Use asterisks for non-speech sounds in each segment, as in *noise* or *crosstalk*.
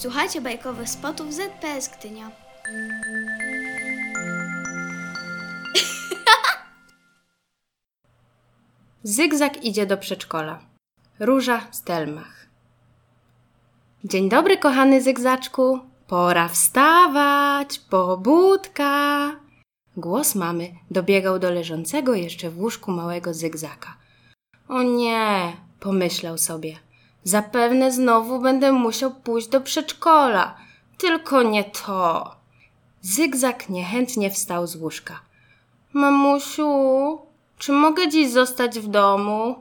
Słuchajcie bajkowych spotów ZPS Gdynia. *laughs* Zygzak idzie do przedszkola. Róża Stelmach. Dzień dobry, kochany Zygzaczku. Pora wstawać, pobudka. Głos mamy dobiegał do leżącego jeszcze w łóżku małego Zygzaka. O nie, pomyślał sobie. Zapewne znowu będę musiał pójść do przedszkola. Tylko nie to. Zygzak niechętnie wstał z łóżka. Mamusiu, czy mogę dziś zostać w domu?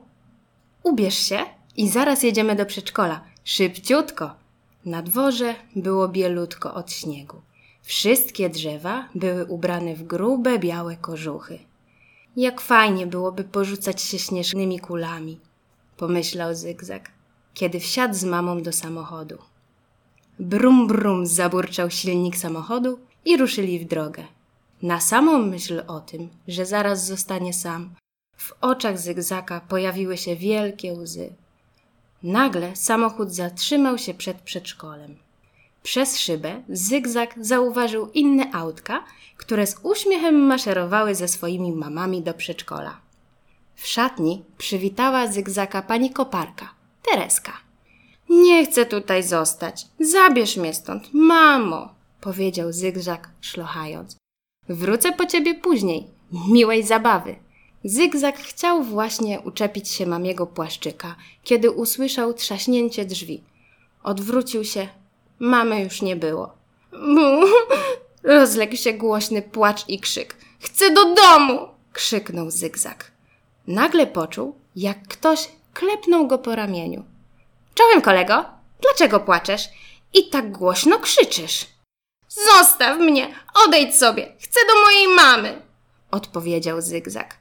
Ubierz się i zaraz jedziemy do przedszkola. Szybciutko. Na dworze było bielutko od śniegu. Wszystkie drzewa były ubrane w grube, białe kożuchy. Jak fajnie byłoby porzucać się śnieżnymi kulami, pomyślał Zygzak, kiedy wsiadł z mamą do samochodu. Brum, brum zaburczał silnik samochodu i ruszyli w drogę. Na samą myśl o tym, że zaraz zostanie sam, w oczach Zygzaka pojawiły się wielkie łzy. Nagle samochód zatrzymał się przed przedszkolem. Przez szybę Zygzak zauważył inne autka, które z uśmiechem maszerowały ze swoimi mamami do przedszkola. W szatni przywitała Zygzaka pani koparka, Tereska. Nie chcę tutaj zostać. Zabierz mnie stąd, mamo, powiedział Zygzak, szlochając. Wrócę po ciebie później. Miłej zabawy. Zygzak chciał właśnie uczepić się mamiego płaszczyka, kiedy usłyszał trzaśnięcie drzwi. Odwrócił się. Mamy już nie było. Rozległ się głośny płacz i krzyk. Chcę do domu! krzyknął Zygzak. Nagle poczuł, jak ktoś klepnął go po ramieniu. Czołem, kolego! Dlaczego płaczesz? I tak głośno krzyczysz. Zostaw mnie! Odejdź sobie! Chcę do mojej mamy! odpowiedział Zygzak.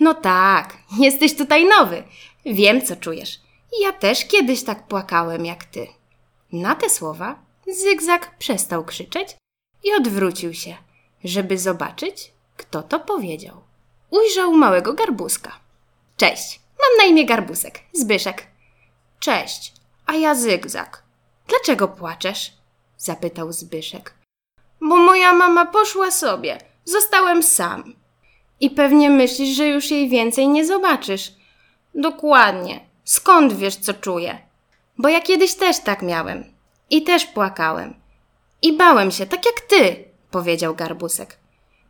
No tak, jesteś tutaj nowy. Wiem, co czujesz. Ja też kiedyś tak płakałem jak ty. Na te słowa Zygzak przestał krzyczeć i odwrócił się, żeby zobaczyć, kto to powiedział. Ujrzał małego garbuska. Cześć, mam na imię Garbusek, Zbyszek. Cześć, a ja Zygzak. Dlaczego płaczesz? zapytał Zbyszek. Bo moja mama poszła sobie. Zostałem sam. I pewnie myślisz, że już jej więcej nie zobaczysz. Dokładnie. Skąd wiesz, co czuję? Bo ja kiedyś też tak miałem. I też płakałem. I bałem się, tak jak ty, powiedział Garbusek.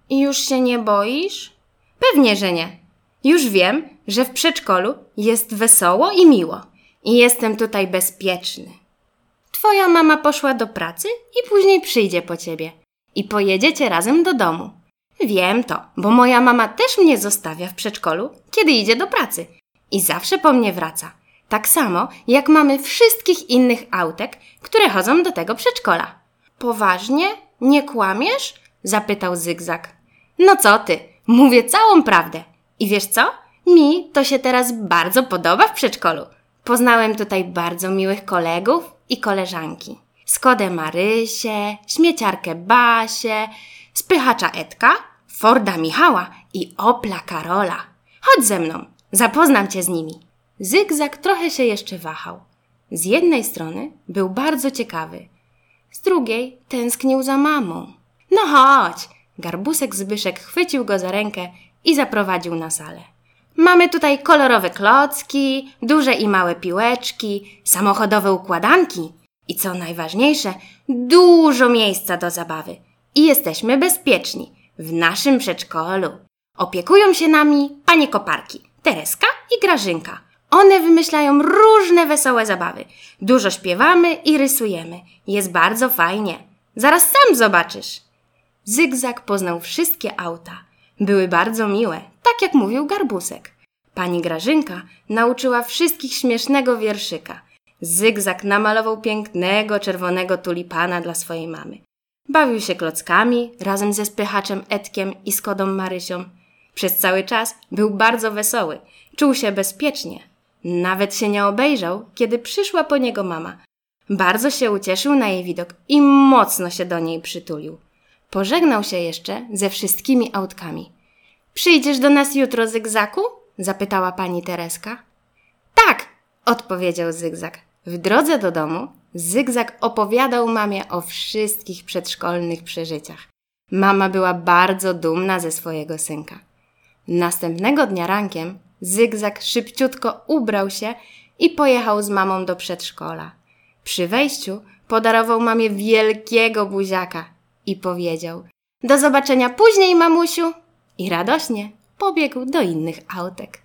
I już się nie boisz? Pewnie, że nie. Już wiem, że w przedszkolu jest wesoło i miło. I jestem tutaj bezpieczny. Twoja mama poszła do pracy i później przyjdzie po ciebie. I pojedziecie razem do domu. Wiem to, bo moja mama też mnie zostawia w przedszkolu, kiedy idzie do pracy. I zawsze po mnie wraca. Tak samo, jak mamy wszystkich innych autek, które chodzą do tego przedszkola. Poważnie? Nie kłamiesz? zapytał Zygzak. No co ty? Mówię całą prawdę. I wiesz co? Mi to się teraz bardzo podoba w przedszkolu. Poznałem tutaj bardzo miłych kolegów i koleżanki. Skodę Marysię, śmieciarkę Basię, spychacza Edka, Forda Michała i Opla Karola. Chodź ze mną, zapoznam cię z nimi. Zygzak trochę się jeszcze wahał. Z jednej strony był bardzo ciekawy, z drugiej tęsknił za mamą. No chodź! Garbusek Zbyszek chwycił go za rękę i zaprowadził na salę. Mamy tutaj kolorowe klocki, duże i małe piłeczki, samochodowe układanki i co najważniejsze, dużo miejsca do zabawy. I jesteśmy bezpieczni w naszym przedszkolu. Opiekują się nami panie koparki, Tereska i Grażynka. One wymyślają różne wesołe zabawy. Dużo śpiewamy i rysujemy. Jest bardzo fajnie. Zaraz sam zobaczysz. Zygzak poznał wszystkie auta. Były bardzo miłe, tak jak mówił Garbusek. Pani Grażynka nauczyła wszystkich śmiesznego wierszyka. Zygzak namalował pięknego czerwonego tulipana dla swojej mamy. Bawił się klockami razem ze spychaczem Edkiem i Skodą Marysią. Przez cały czas był bardzo wesoły. Czuł się bezpiecznie. Nawet się nie obejrzał, kiedy przyszła po niego mama. Bardzo się ucieszył na jej widok i mocno się do niej przytulił. Pożegnał się jeszcze ze wszystkimi autkami. Przyjdziesz do nas jutro, Zygzaku? zapytała pani Tereska. Tak, odpowiedział Zygzak. W drodze do domu Zygzak opowiadał mamie o wszystkich przedszkolnych przeżyciach. Mama była bardzo dumna ze swojego synka. Następnego dnia rankiem Zygzak szybciutko ubrał się i pojechał z mamą do przedszkola. Przy wejściu podarował mamie wielkiego buziaka i powiedział: Do zobaczenia później, mamusiu! I radośnie pobiegł do innych autek.